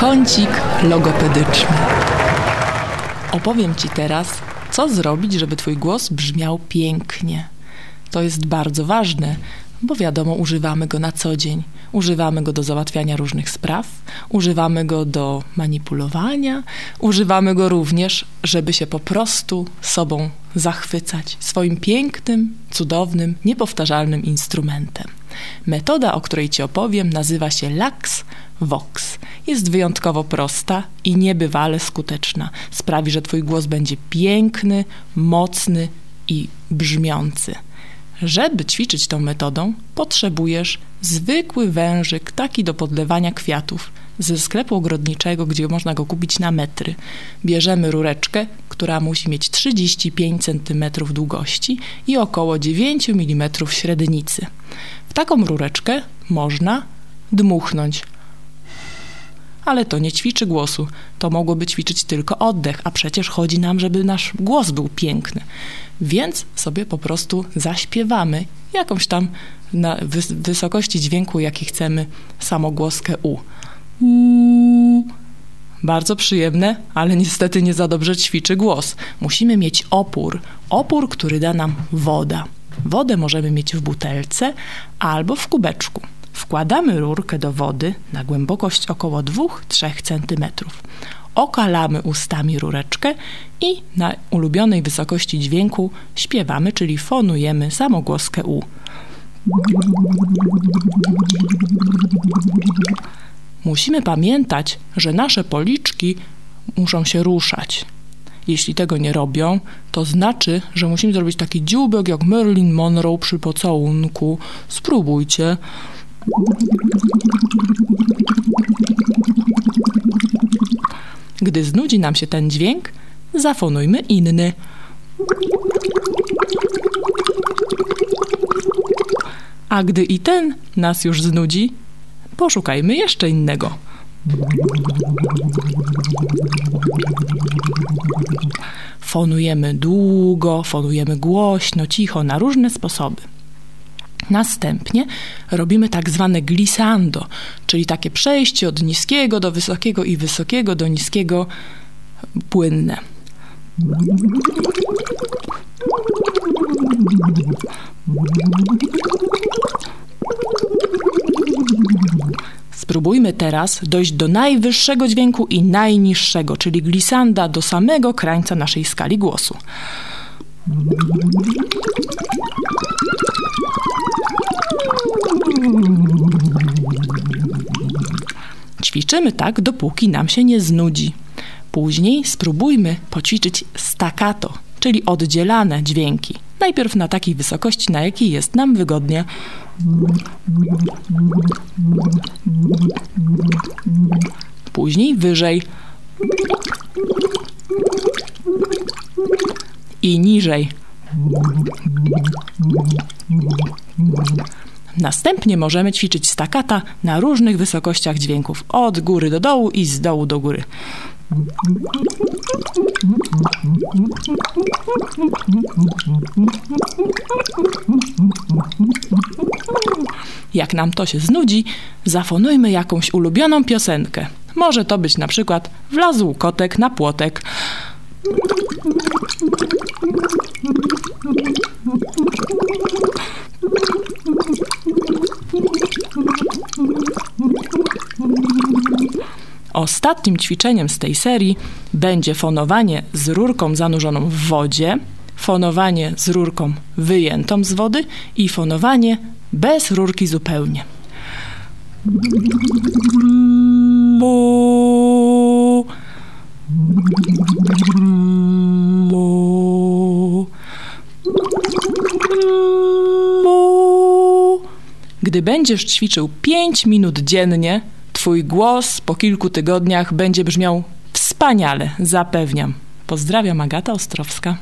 Kącik logopedyczny. Opowiem Ci teraz, co zrobić, żeby Twój głos brzmiał pięknie. To jest bardzo ważne, bo wiadomo, używamy go na co dzień. Używamy go do załatwiania różnych spraw, używamy go do manipulowania, używamy go również, żeby się po prostu sobą zachwycać, swoim pięknym, cudownym, niepowtarzalnym instrumentem. Metoda, o której Ci opowiem, nazywa się Lax Vox. Jest wyjątkowo prosta i niebywale skuteczna. Sprawi, że Twój głos będzie piękny, mocny i brzmiący. Żeby ćwiczyć tą metodą, potrzebujesz zwykły wężyk, taki do podlewania kwiatów, ze sklepu ogrodniczego, gdzie można go kupić na metry. Bierzemy rureczkę, która musi mieć 35 cm długości i około 9 mm średnicy. W taką rureczkę można dmuchnąć. Ale to nie ćwiczy głosu. To mogłoby ćwiczyć tylko oddech, a przecież chodzi nam, żeby nasz głos był piękny. Więc sobie po prostu zaśpiewamy jakąś tam na wys wysokości dźwięku, jaki chcemy, samogłoskę U. U. Bardzo przyjemne, ale niestety nie za dobrze ćwiczy głos. Musimy mieć opór. Opór, który da nam woda. Wodę możemy mieć w butelce albo w kubeczku. Wkładamy rurkę do wody na głębokość około 2-3 cm. Okalamy ustami rureczkę i na ulubionej wysokości dźwięku śpiewamy, czyli fonujemy samogłoskę U. Musimy pamiętać, że nasze policzki muszą się ruszać. Jeśli tego nie robią, to znaczy, że musimy zrobić taki dzióbek jak Marilyn Monroe przy pocałunku. Spróbujcie. Gdy znudzi nam się ten dźwięk, zafonujmy inny. A gdy i ten nas już znudzi, poszukajmy jeszcze innego. Fonujemy długo, fonujemy głośno, cicho, na różne sposoby. Następnie robimy tak zwane glissando, czyli takie przejście od niskiego do wysokiego i wysokiego do niskiego płynne. Spróbujmy teraz dojść do najwyższego dźwięku i najniższego, czyli glissanda do samego krańca naszej skali głosu. Ćwiczymy tak, dopóki nam się nie znudzi. Później spróbujmy poćwiczyć staccato, czyli oddzielane dźwięki. Najpierw na takiej wysokości, na jakiej jest nam wygodnie. Później wyżej. I niżej. Następnie możemy ćwiczyć stakata na różnych wysokościach dźwięków, od góry do dołu i z dołu do góry. Jak nam to się znudzi, zafonujmy jakąś ulubioną piosenkę. Może to być na przykład Wlazł kotek na płotek. Ostatnim ćwiczeniem z tej serii będzie fonowanie z rurką zanurzoną w wodzie, fonowanie z rurką wyjętą z wody i fonowanie bez rurki zupełnie. Gdy będziesz ćwiczył 5 minut dziennie, Twój głos po kilku tygodniach będzie brzmiał wspaniale, zapewniam. Pozdrawiam, Agata Ostrowska.